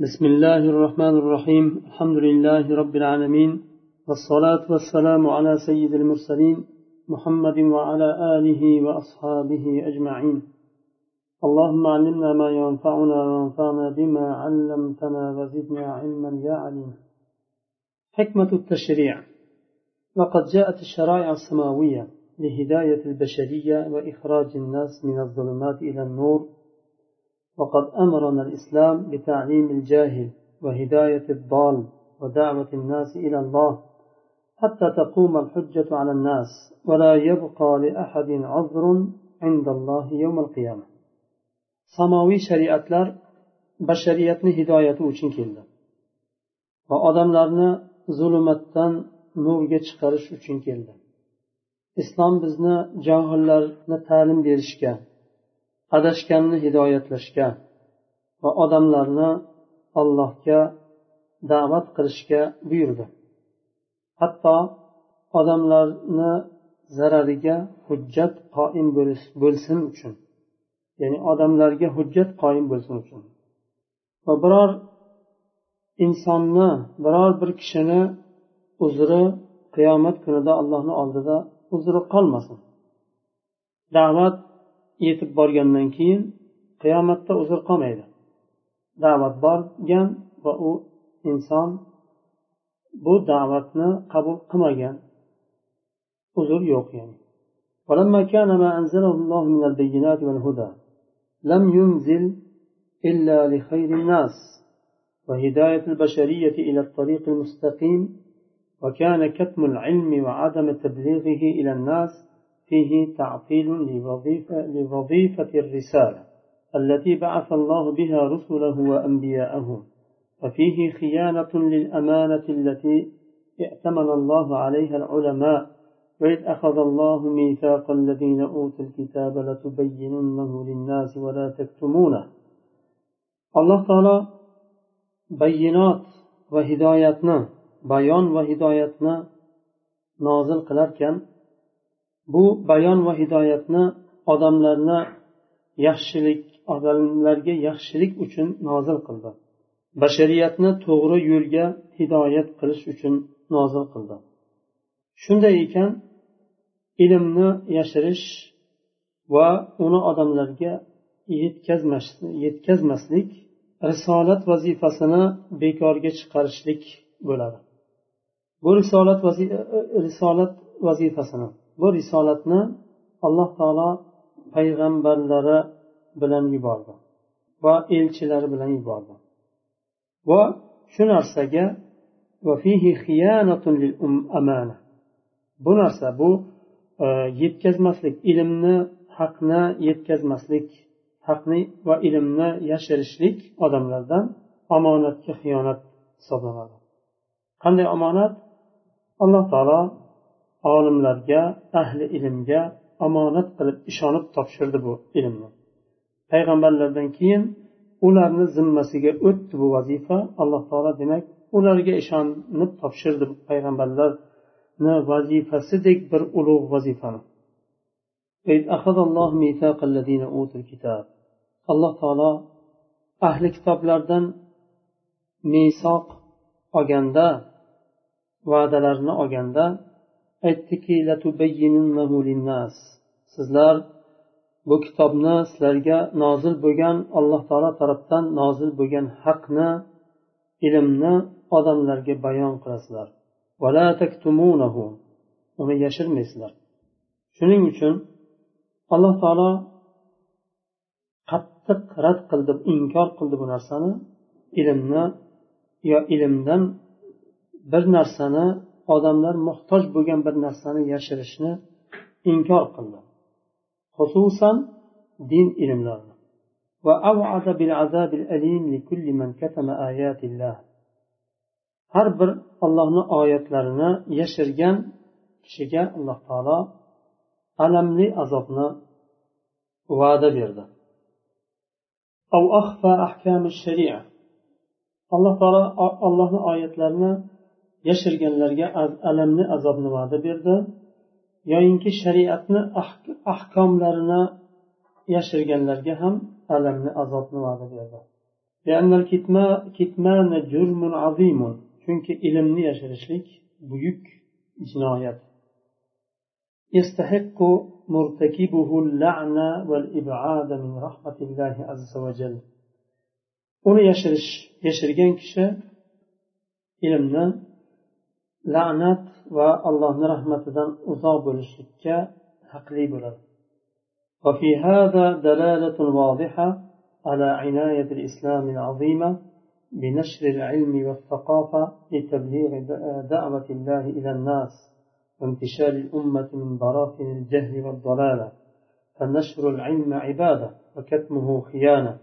بسم الله الرحمن الرحيم. الحمد لله رب العالمين. والصلاة والسلام على سيد المرسلين محمد وعلى آله وأصحابه أجمعين. اللهم علمنا ما ينفعنا وانفعنا بما علمتنا وزدنا علما يا عليم. حكمة التشريع. وقد جاءت الشرائع السماوية لهداية البشرية وإخراج الناس من الظلمات إلى النور وقد أمرنا الإسلام بتعليم الجاهل وهداية الضال ودعوة الناس إلى الله حتى تقوم الحجة على الناس ولا يبقى لأحد عذر عند الله يوم القيامة samoviy shariatlar bashariyatni hidoyati uchun keldi va odamlarni zulmatdan nurga chiqarish uchun keldi islom bizni johillarni ta'lim berishga adashganni hidoyatlashga va odamlarni allohga da'vat qilishga buyurdi. Hatto odamlarni zarariga hujjat qoim bo'lsin uchun ya'ni odamlarga hujjat qoim bo'lsin uchun. Va biror insonni biror bir kishini uzri qiyomat kunida allohni oldida uzri qolmasin. Da'vat yetib borgandan keyin qiyomatda uzr qolmaydi da'vat borgan va u inson bu da'vatni qabul qilmagan uzr yo'q yani ولما كان ما أنزله الله من البينات والهدى لم ينزل إلا لخير الناس وهداية البشرية إلى الطريق المستقيم وكان كتم العلم وعدم تبليغه إلى الناس فيه تعطيل لوظيفة, لوظيفة الرسالة التي بعث الله بها رسله وأنبياءه وفيه خيانة للأمانة التي ائتمن الله عليها العلماء وإذ أخذ الله ميثاق الذين أوتوا الكتاب لتبيننه للناس ولا تكتمونه. الله تعالى بينات وهدايتنا بيان وهدايتنا نازل قلركن bu bayon va hidoyatni odamlarni yaxshilik odamlarga yaxshilik uchun nozil qildi. Bashariyatni to'g'ri yo'lga hidoyat qilish uchun nozil qildi. Shunday ekan ilmni yashirish va uni odamlarga yetkazmaslik risolat vazifasini bekorga chiqarishlik bo'ladi. Bu risolat risolat vazifasini bu risolatni alloh taolo payg'ambarlari bilan yubordi va elchilari bilan yubordi. Va shu narsaga um-, bu narsa bu e, yetkazmaslik ilmni haqni yetkazmaslik haqni va ilmni yashirishlik odamlardan omonatga xiyonat hisoblanadi. Qanday omonat? Alloh taolo olimlarga ahli ilmga omonat qilib ishonib topshirdi bu ilmni. Payg'ambarlardan keyin ularni zimmasiga o'tdi bu vazifa. Alloh taolo demak ularga ishonib topshirdi payg'ambarlarni vazifasidek bir ulug' vazifani. Alloh taolo ahli kitoblardan misoq olganda va'dalarni olganda aytdiki sizlar bu kitobni sizlarga nozil bo'lgan alloh taolo tarafdan nozil bo'lgan haqni ilmni odamlarga bayon qilasizlar uni yashirmaysizlar. Shuning uchun alloh taolo qattiq rad qildi inkor qildi bu narsani ilmni yo ilmdan bir narsani odamlar muhtoj bo'lgan bir narsani yashirishni inkor qildi. Xususan din ilmlarini. Har bir ollohni oyatlarini yashirgan kishiga alloh taolo alamli azobni va'da berdi. Alloh taolo allohni oyatlarini yashirganlarga alamli azobni va'da berdi yoyinki shariatni ahkomlarini yashirganlarga ham alamli azobni va'da berdi لأن الكتمان جرم عظيم chunki ilmni yashirishlik buyuk jinoyat يستحق مرتكبه اللعنة والإبعاد من رحمة الله عز وجل uni yashirish yashirgan kishi ilmni la'nat va allohni rahmatidan uzoq bo'lishlikka haqli bo'ladi. وفي هذا دلالة واضحة على عناية الإسلام العظيمة بنشر العلم والثقافة لتبليغ دعوة الله إلى الناس وانتشار الأمة من براثن الجهل والضلالة فنشر العلم عبادة وكتمه خيانة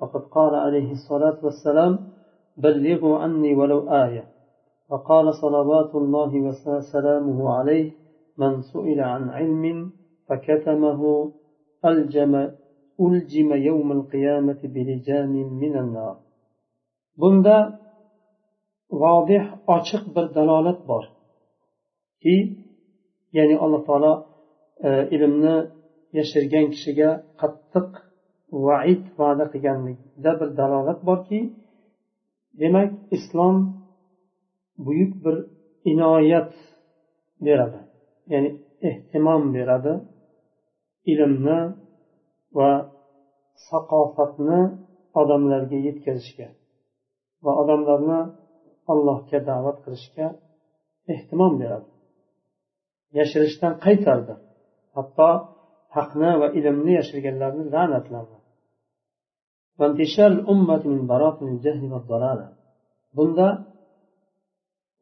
وقد قال عليه الصلاة والسلام بلغوا عني ولو آية فقال صلوات الله وسلامه عليه من سئل عن علم فكتمه ألجم ألجم يوم القيامة بلجام من النار. بندا واضح أشق بالدلالة بار كي يعني الله تعالى ilmni yashirgan kishiga qattiq vaid va'da qilganlikda bir dalolat كي demak اسلام buyuk bir inoyat beradi. Ya'ni ehtimom beradi. Ilmni va saqofatni odamlarga yetkazishga va odamlarni allohga da'vat qilishga ehtimom beradi. Yashirishdan qaytardi. Hatto haqni va ilmni yashirganlarni la'natladi bunda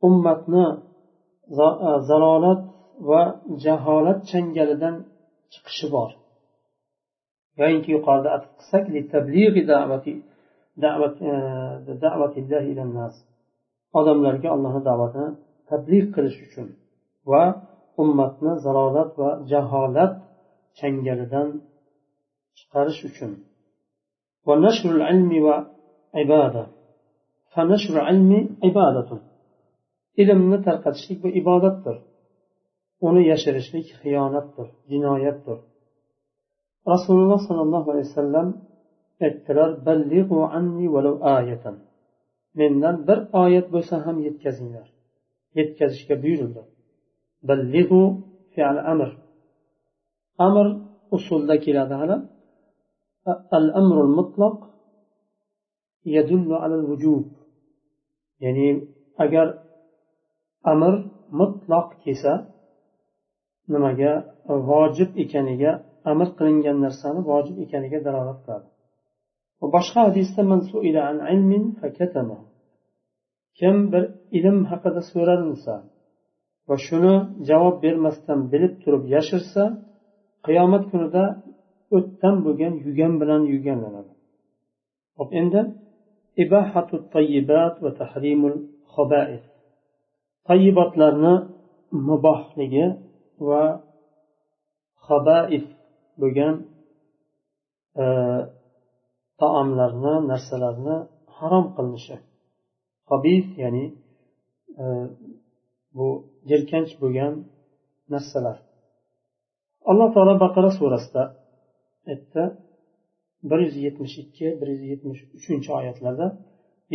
ummatni zalolat va jaholat changalidan chiqishi bor yoyinki yuqorida atf qilsak odamlarga allohni da'vatini tabliq qilish uchun va ummatni zalolat va jaholat changalidan chiqarish uchun ونشر العلم وعبادة فنشر العلم عبادة ilmni tarqatishlik bu ibodatdir uni yashirishlik xiyonatdir jinoyatdir rasululloh sollallohu alayhi vasallam aytdilar mendan bir oyat bo'lsa ham yetkazinglar. Yetkazishga buyurildi. Ballig'u fi'l amr. Amr usulda keladi hali. Al amrul mutlaq yadullu alal vujub. Ya'ni agar amr mutloq kelsa nimaga vojib ekaniga amr qilingan narsani vojib ekaniga dalolat qiladi. Boshqa hadisda kim bir ilm haqida so'ralinsa va shuni javob bermasdan bilib turib yashirsa qiyomat kunida o'tdan bo'lgan yugan bilan yuganlanadi. Hop endi ibahatu tayyibat va tahrimul xobais tayyibotlarni mubohligi va xabaif bo'lgan e, taomlarni narsalarni harom qilinishi habif ya'ni e, bu jirkanch bo'lgan narsalar alloh taolo baqara surasida aytdi bir yuz yetmish ikki bir yuz yetmish uchinchi oyatlarda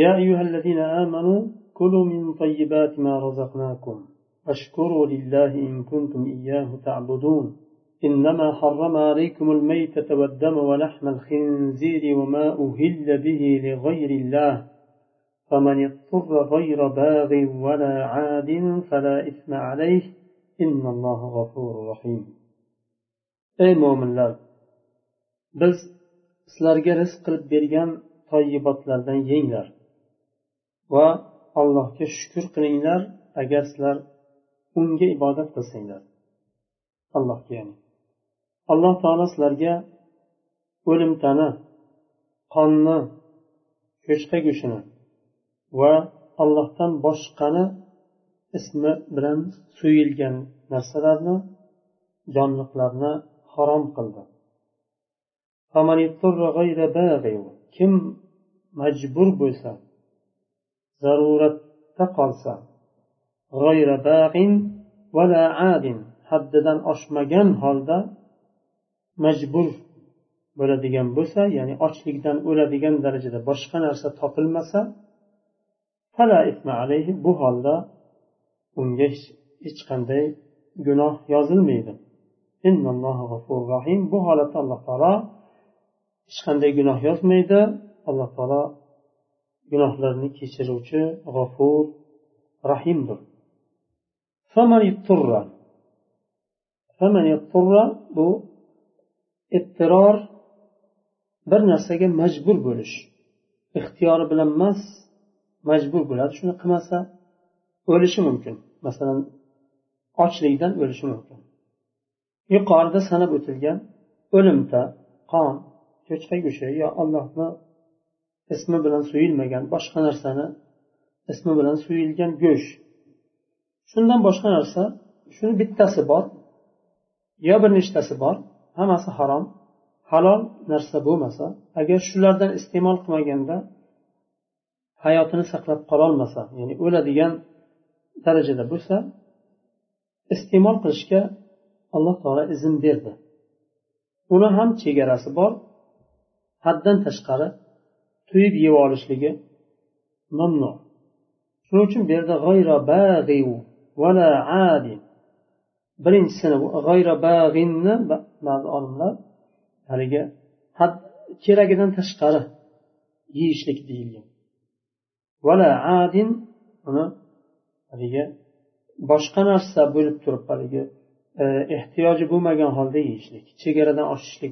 يا أيها الذين آمنوا كلوا من طيبات ما رزقناكم واشكروا لله إن كنتم إياه تعبدون إنما حرم عليكم الميتة والدم ولحم الخنزير وما أهل به لغير الله فمن اضطر غير باغ ولا عاد فلا إثم عليه إن الله غفور رحيم أي مؤمن الله biz sizlarga rizq qilib bergan toyibotlardan yenglar va allohga shukur qilinglar agar sizlar unga ibodat qilsanglar. Allohga ya'ni. Alloh taolo sizlarga o'limtani qonni cho'chqa go'shtini va allohdan boshqani ismi bilan so'yilgan narsalarni jonliqlarni harom qildi. Kim majbur bo'lsa zaruratda qolsa haddidan oshmagan holda majbur bo'ladigan bo'lsa ya'ni ochlikdan o'ladigan darajada boshqa narsa topilmasa bu holda unga hech qanday gunoh yozilmaydi. Bu holatda alloh taolo hech qanday gunoh yozmaydi. Alloh taolo gunohlarni kechiruvchi g'afur rahimdir. Bu ittiror bir narsaga majbur bo'lish. Ixtiyori bilan emas majbur bo'ladi shuni qilmasa o'lishi mumkin. Masalan ochlikdan o'lishi mumkin. Yuqorida sanab o'tilgan o'limta qon cho'chqa go'shti yo allohni ismi bilan suyilmagan boshqa narsani ismi bilan suyilgan go'sht. Shundan boshqa narsa shuni bittasi bor yo bir nechtasi bor hammasi harom halol narsa bo'lmasa agar shulardan iste'mol qilmaganda hayotini saqlab qololmasa ya'ni o'ladigan darajada bo'lsa iste'mol qilishga alloh taolo izn berdi. Uni ham chegarasi bor. Haddan tashqari to'yib yeb olishligi mamnu shuning uchun bu yerda birinchisini g'ayra bag'inni ba'zi olimlar haligi keragidan tashqari yeyishlik deyilgan. Vala adin uni haligi boshqa narsa bo'lib turib haligi e, ehtiyoji bo'lmagan holda yeyishlik chegaradan oshishlik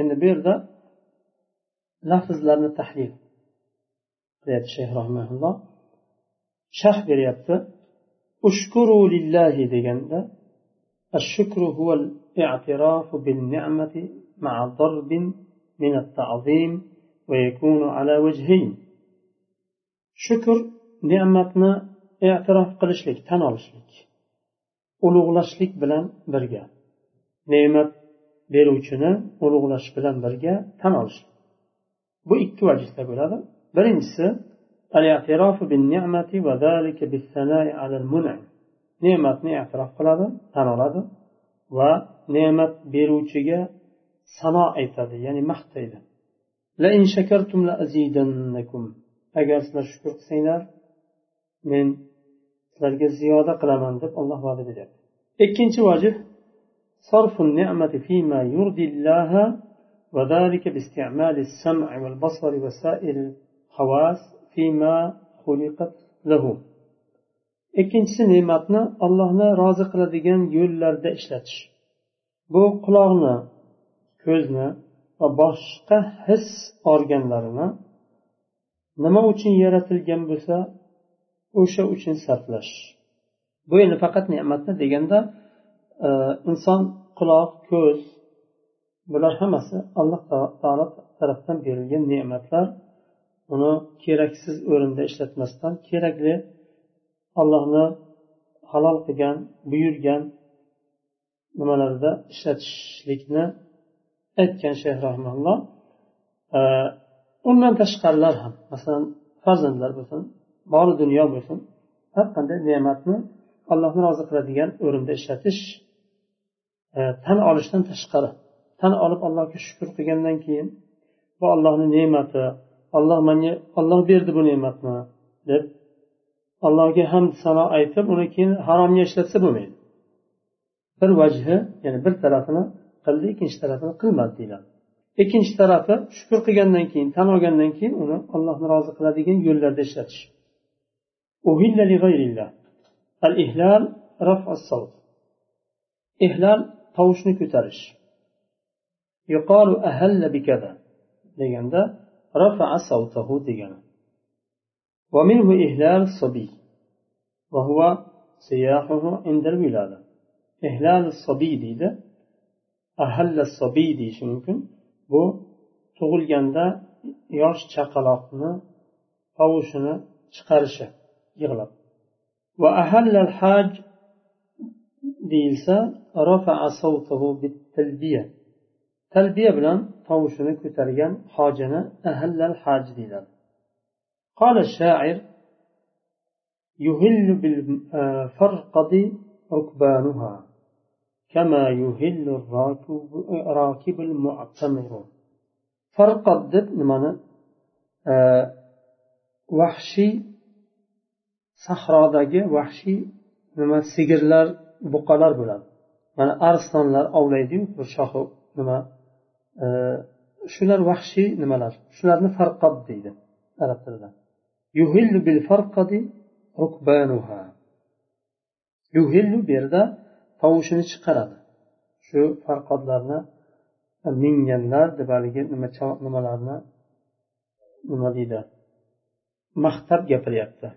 endi bu yerda lafzlarni tahlil qilyapti shayx rahmaulloh sharh beryapti ushkuru lillahi deganda الشكر هو الاعتراف بالنعمة مع ضرب من التعظيم ويكون على وجهين شكر ne'matni e'tirof qilishlik tan olishlik ulug'lashlik bilan birga ne'mat beruvchini ulug'lash bilan birga tan olish bu ikki vajihda bo'ladi. Birinchisi ne'matni e'tirof qiladi tan oladi va ne'mat beruvchiga sano aytadi ya'ni maqtaydi agar sizlar shukur qilsanglar men sizlarga ziyoda qilaman deb alloh va'da beryapti. Ikkinchi vajib صرف النعمة فيما يرضي الله وذلك باستعمال السمع والبصر وسائر الحواس فيما خلقت له ikkinchisi ne'matni allohni rozi qiladigan yo'llarda ishlatish bu quloqni ko'zni va boshqa his organlarini nima uchun yaratilgan bo'lsa o'sha uchun sarflash bu endi faqat ne'matni deganda e, inson quloq ko'z bular hammasi alloh taolo tarafdan berilgan ne'matlar uni keraksiz o'rinda ishlatmasdan kerakli allohni halol qilgan buyurgan nimalarda ishlatishlikni aytgan shayx rahmanalloh e, undan tashqarilar ham masalan farzandlar bo'lsin moli dunyo bo'lsin har qanday ne'matni allohni rozi qiladigan o'rinda ishlatish tan olishdan tashqari tan olib allohga shukur qilgandan keyin bu allohni ne'mati olloh menga olloh berdi bu ne'matni deb allohga hamd sano aytib uni keyin haromga ishlatsa bo'lmaydi. Bir vajhi ya'ni bir tarafini qildi ikkinchi tarafini qilmadi deyiladi. Ikkinchi tarafi shukur qilgandan keyin tan olgandan keyin uni allohni rozi qiladigan yo'llarda ishlatish. Ihlal ihlal tovushni ko'tarish yuqoru ahalla bikada deganda rafa'a savtahu degani ومنه إهلال الصبي وهو سياحه عند الولادة إهلال الصبي deydi أهل الصبي deyishi mumkin bu tug'ilganda yosh chaqaloqni tovushini chiqarishi yig'lab va ahallal haj deyilsa talbiya bilan tovushini ko'targan hojini ahallal haj deyiladi قال الشاعر يهل بالفرقد ركبانها كما يهل الراكب راكب المعتمر فرقد deb nimani vahshiy sahrodagi vahshiy nima sigirlar buqalar bo'ladi mana arslonlar ovlaydiyu bir shoxi nima e, shular vahshiy nimalar shularni farqat deydi arab tilida. Yuhillu bil farqadi rukbanuha. Yuhillu bu yerda tovushini chiqaradi. Shu farqodlarni minganlar deb haligi nima nimalarni nima deydi maqtab gapiryapti.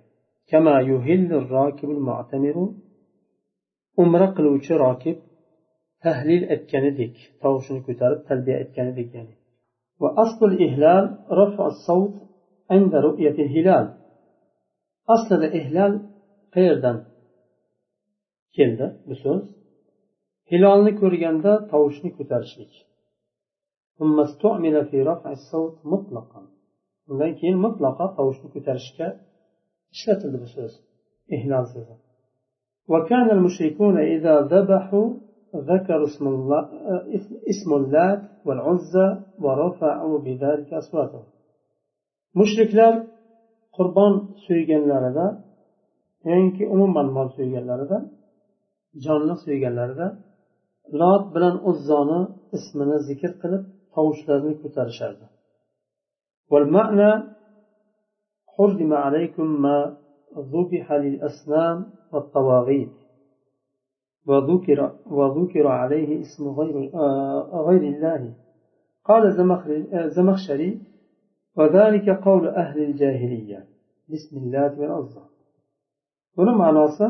umra qiluvchi rokib tahlil aytganidek tovushini ko'tarib talbiya aytganidek ya'ni وأصل الإهلال رفع الصوت عند رؤية الهلال أصل الإهلال qayerdan keldi bu so'z hilolni ko'rganda tovushni ko'tarishlik undan keyin mutlaqo tovushni ko'tarishga ishlatildi bu so'z ihlol so'zi وكان المشركون إذا ذبحوا ذكروا اسم الله اسم اللات والعزى ورفعوا بذلك أصواتهم mushriklar qurbon so'yganlarida yoki umuman mol so'yganlarida jonni so'yganlarida lot bilan uzzoni ismini zikr qilib tovushlarini ko'tarishardi والمعنى حرم عليكم ما ذبح للأصنام والطواغيت وذكر وذكر عليه اسم غير غير الله قال زمخشري وذلك قول أهل الجاهلية بسم الله والعزى buni ma'nosi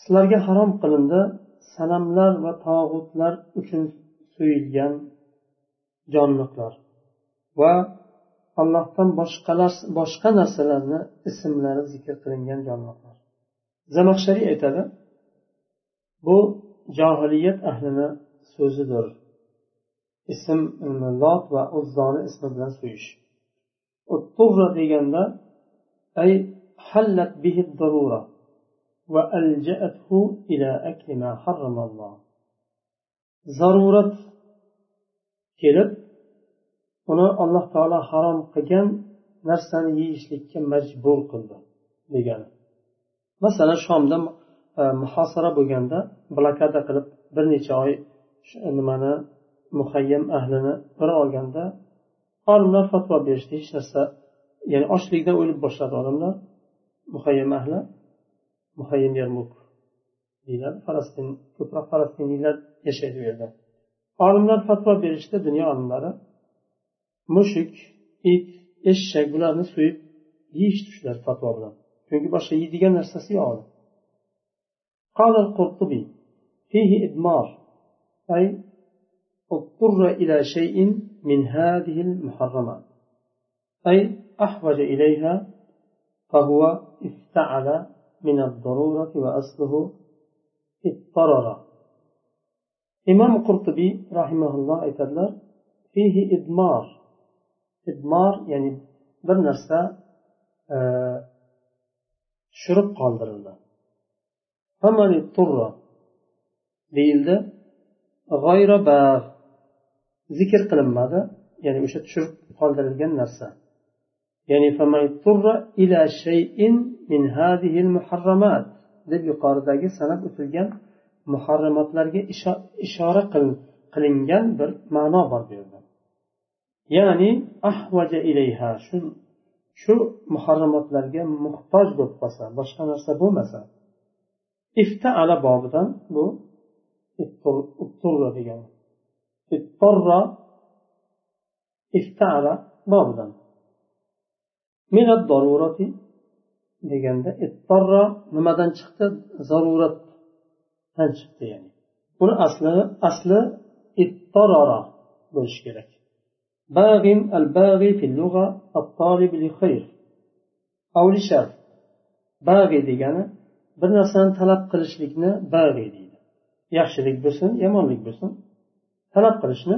sizlarga harom qilindi sanamlar va tog'utlar uchun so'yilgan jonliqlar va allohdan boshqalar boshqa narsalarni ismlari zikr qilingan jonzotlar zamaxshariy aytadi bu johiliyat ahlini so'zidir. Ism e, lot va uzzoni ismi bilan so'yish turra deganda ay hallat bihi darura va alja'athu ila akli ma harramalloh zarurat kelib uni alloh taolo harom qilgan narsani yeyishlikka majbur qildi degani masalan shomda e, muhosara bo'lganda blokada qilib bir necha oy nimani muhayyam ahlini bir olganda olimlar fatvo berishdi hech narsa ya'ni ochlikdan o'lib boshladi odamlar muhayyam ahli muhayyam yarmuk deyiladi falastin ko'proq falastinliklar yashaydi u yerda. Olimlar fatvo berishdi dunyo olimlari mushuk it eshak bularni so'yib yeyishdi shular fatvo bilan chunki boshqa yeydigan narsasi yo'q قال القرطبي فيه إدمار. أي اضطر إلى شيء من هذه المحرمات. أي أحوج إليها فهو افتعل من الضرورة وأصله اضطرر إمام قرطبي رحمه الله aytadilar فيه إدمار. idmor ya'ni bir narsa e, tushirib qoldirildi. Deyildi. Zikr qilinmadi ya'ni o'sha tushirib qoldirilgan narsa. Ya'ni ila shayin min hadihil muharramat deb yuqoridagi sanab o'tilgan muharramatlarga ishora qilingan bir ma'no bor bu yerda ya'ni ahvaja ilayha shu shu muharramotlarga muhtoj bo'lib qolsa boshqa narsa bo'lmasa iftaala bobidan bu turra degani ittorra iftaala bobidan. Minat darurati deganda ittorra nimadan chiqdi? Zaruratdan chiqdi ya'ni. Buni asli asli ittorora bo'lishi kerak. باغ الباغي في اللغة الطالب لخير أو لشر باغي degani bir narsani talab qilishlikni bag'iy deydi yaxshilik bo'lsin yomonlik bo'lsin talab qilishni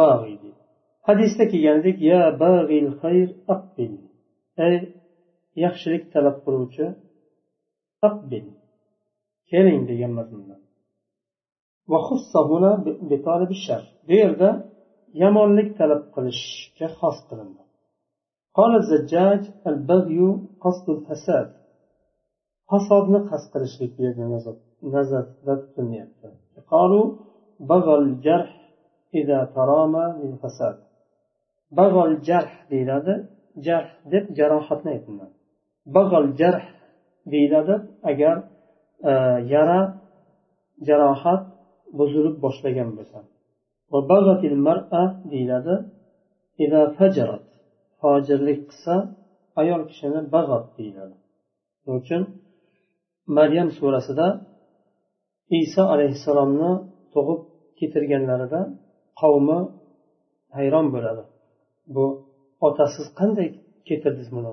bag'iy deydi hadisda kelganidek ya bag'il xayr aqbil ey yaxshilik talab qiluvchi aqbil keling degan mazmunda bu yerda yomonlik talab qilishga xos qilindi قال الزجاج البغي قصد الفساد fasodni qasd qilishlik bu yerda nazarda tutilyapti قالوا بغى الجرح إذا ترامى للفساد بغى الجرح deyiladi jarh deb jarohatni aytiladi bag'al jarh deyiladi agar yara jarohat buzilib boshlagan bo'lsa deyiladi fojirlik qilsa ayol kishini bag'at deyiladi shuning uchun maryam surasida iso alayhissalomni tug'ib ketirganlarida qavmi hayron bo'ladi bu otasiz qanday ketirdingiz buni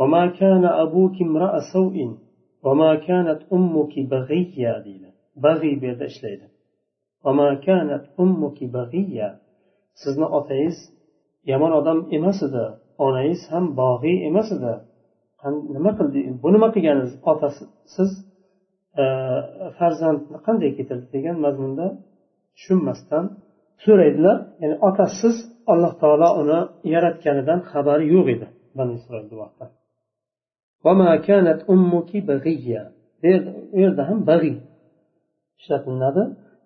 وما كان أبوك امرأ سوء وما كانت أمك بغيا deydi bag'iy bu yerda sizni otangiz yomon odam emas edi onangiz ham bog'iy emas edi. Nima qildi? Bu nima qilganingiz? Otasi siz e, farzandni qanday ketirdi degan mazmunda tushunmasdan so'raydilar. Ya'ni otasiz alloh taolo uni yaratganidan xabari yo'q edi bani isroilni vaqtda. u yerda ham bag'iy ishlatilinadi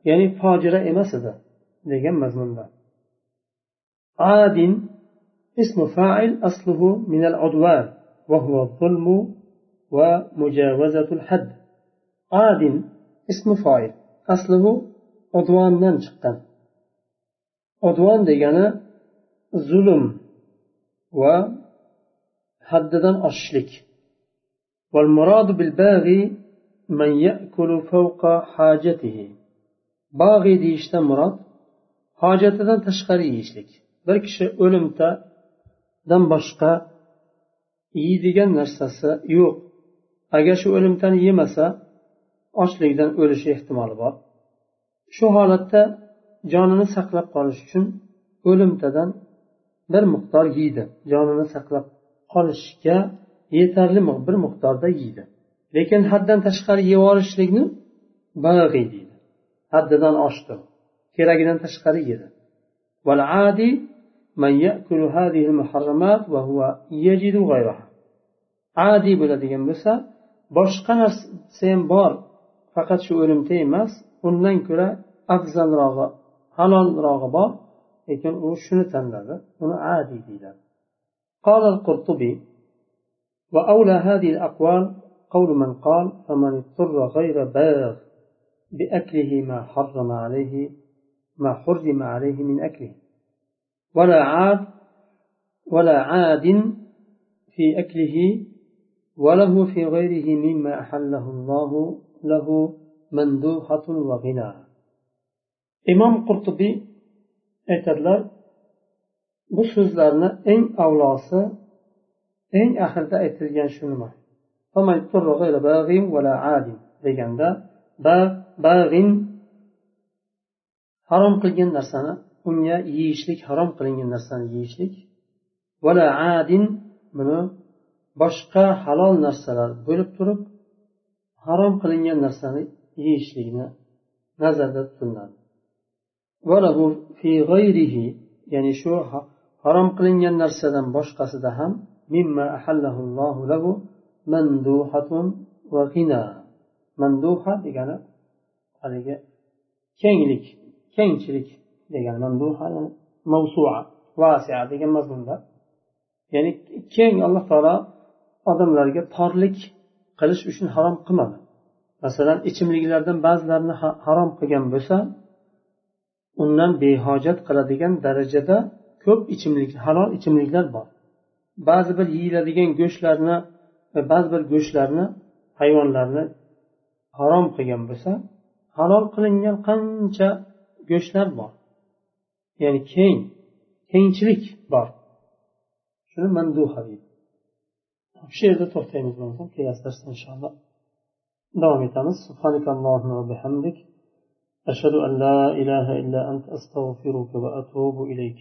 ya'ni fojira emas edi degan mazmunda adin اسم فاعل أصله من العدوان وهو الظلم ومجاوزة الحد عاد اسم فاعل أصله عدوان udvon degani zulm va haddidan oshishlik. والمراد بالباغي من يأكل فوق حاجته bog'iy deyishdan murod hojatidan tashqari yeyishlik. Bir kishi o'limtadan boshqa yeydigan narsasi yo'q. Agar shu o'limtani yemasa ochlikdan o'lishi ehtimoli bor. Shu holatda jonini saqlab qolish uchun o'limtadan bir miqdor yeydi. Jonini saqlab qolishga yetarli bir miqdorda yeydi. Lekin haddan tashqari yeb yuborishlikni bag'iy deydi. Haddidan oshdi keragidan tashqari yedi والعادي من يأكل هذه المحرمات وهو يجد غيرها عادي bo'ladigan bo'lsa boshqa narsa ham bor faqat shu o'limta emas undan ko'ra afzalrog'i halolrog'i bor lekin u shuni tanladi uni adi deyiladi قال القرطبي وأولى هذه الأقوال قول من قال فمن اضطر غير باغ بأكله ما حرم عليه ما حرم عليه من أكله. ولا عاد ولا عاد في أكله وله في غيره مما أحله الله له مندوحة وغنى. imom qurtubiy aytadilar bu so'zlarni eng avlosi eng oxirida aytilgan shu nima deganda bag'in harom qilgan narsani unga yeyishlik harom qilingan narsani yeyishlik. Vala adin buni boshqa halol narsalar bo'lib turib harom qilingan narsani yeyishlikni nazarda tutiladi. Ya'ni shu harom qilingan narsadan boshqasida ham manduha degani haligi kenglik kengchilik degani bu mavsua vasia degan mazmunda. Ya'ni keng alloh taolo odamlarga torlik qilish uchun harom qilmadi. Masalan ichimliklardan ba'zilarini harom qilgan bo'lsa undan behojat qiladigan darajada ko'p ichimlik halol ichimliklar bor. Ba'zi bir yeyiladigan go'shtlarni va ba'zi bir go'shtlarni hayvonlarni harom qilgan bo'lsa halol qilingan qancha go'shtlar bor ya'ni keng kengchilik bor shuni manduha deydi shu yerda to'xtaymiz bo'lmasa kelasi darsda inshaalloh davom etamiz أشهد أن لا إله إلا أنت أستغفرك وأتوب إليك